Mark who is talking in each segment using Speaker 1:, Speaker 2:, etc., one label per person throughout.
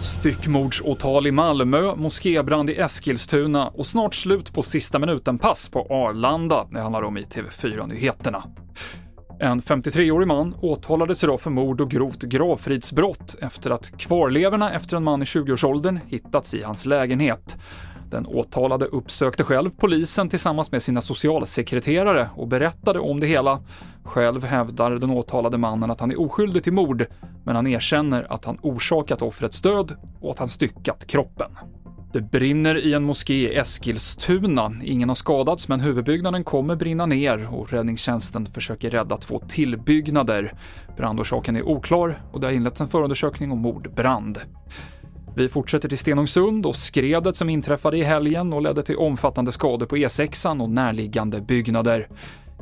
Speaker 1: Styckmordsåtal i Malmö, moskébrand i Eskilstuna och snart slut på sista minuten-pass på Arlanda. Det handlar om i TV4-nyheterna. En 53-årig man åtalades idag för mord och grovt gravfridsbrott efter att kvarlevorna efter en man i 20-årsåldern hittats i hans lägenhet. Den åtalade uppsökte själv polisen tillsammans med sina socialsekreterare och berättade om det hela. Själv hävdar den åtalade mannen att han är oskyldig till mord, men han erkänner att han orsakat offrets död och att han styckat kroppen. Det brinner i en moské i Eskilstuna. Ingen har skadats, men huvudbyggnaden kommer brinna ner och räddningstjänsten försöker rädda två tillbyggnader. Brandorsaken är oklar och det har inletts en förundersökning om mordbrand. Vi fortsätter till Stenungsund och skredet som inträffade i helgen och ledde till omfattande skador på E6 och närliggande byggnader.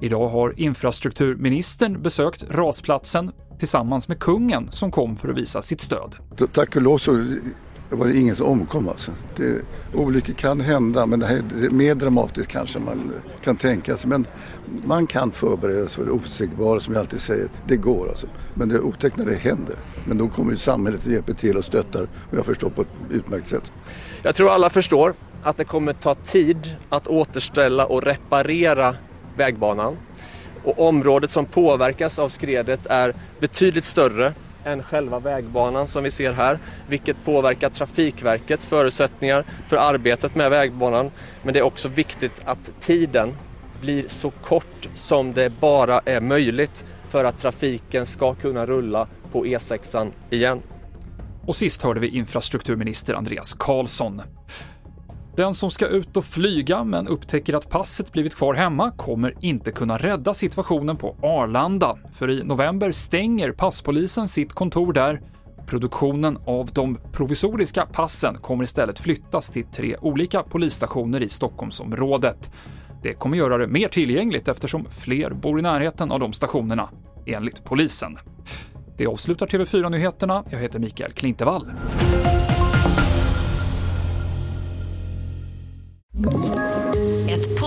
Speaker 1: Idag har infrastrukturministern besökt rasplatsen tillsammans med kungen som kom för att visa sitt stöd.
Speaker 2: Tack och lov så var det ingen som omkom alltså. Det, olyckor kan hända men det här är mer dramatiskt kanske man kan tänka sig. Men man kan förbereda sig för det osägbara som jag alltid säger. Det går alltså. Men det otäckt när det händer. Men då kommer ju samhället och hjälper till och stöttar och jag förstår på ett utmärkt sätt.
Speaker 3: Jag tror alla förstår att det kommer ta tid att återställa och reparera vägbanan. Och området som påverkas av skredet är betydligt större än själva vägbanan som vi ser här, vilket påverkar Trafikverkets förutsättningar för arbetet med vägbanan. Men det är också viktigt att tiden blir så kort som det bara är möjligt för att trafiken ska kunna rulla på E6 igen.
Speaker 1: Och sist hörde vi infrastrukturminister Andreas Karlsson. Den som ska ut och flyga men upptäcker att passet blivit kvar hemma kommer inte kunna rädda situationen på Arlanda, för i november stänger passpolisen sitt kontor där. Produktionen av de provisoriska passen kommer istället flyttas till tre olika polisstationer i Stockholmsområdet. Det kommer göra det mer tillgängligt eftersom fler bor i närheten av de stationerna, enligt polisen. Det avslutar TV4-nyheterna. Jag heter Mikael Klintevall.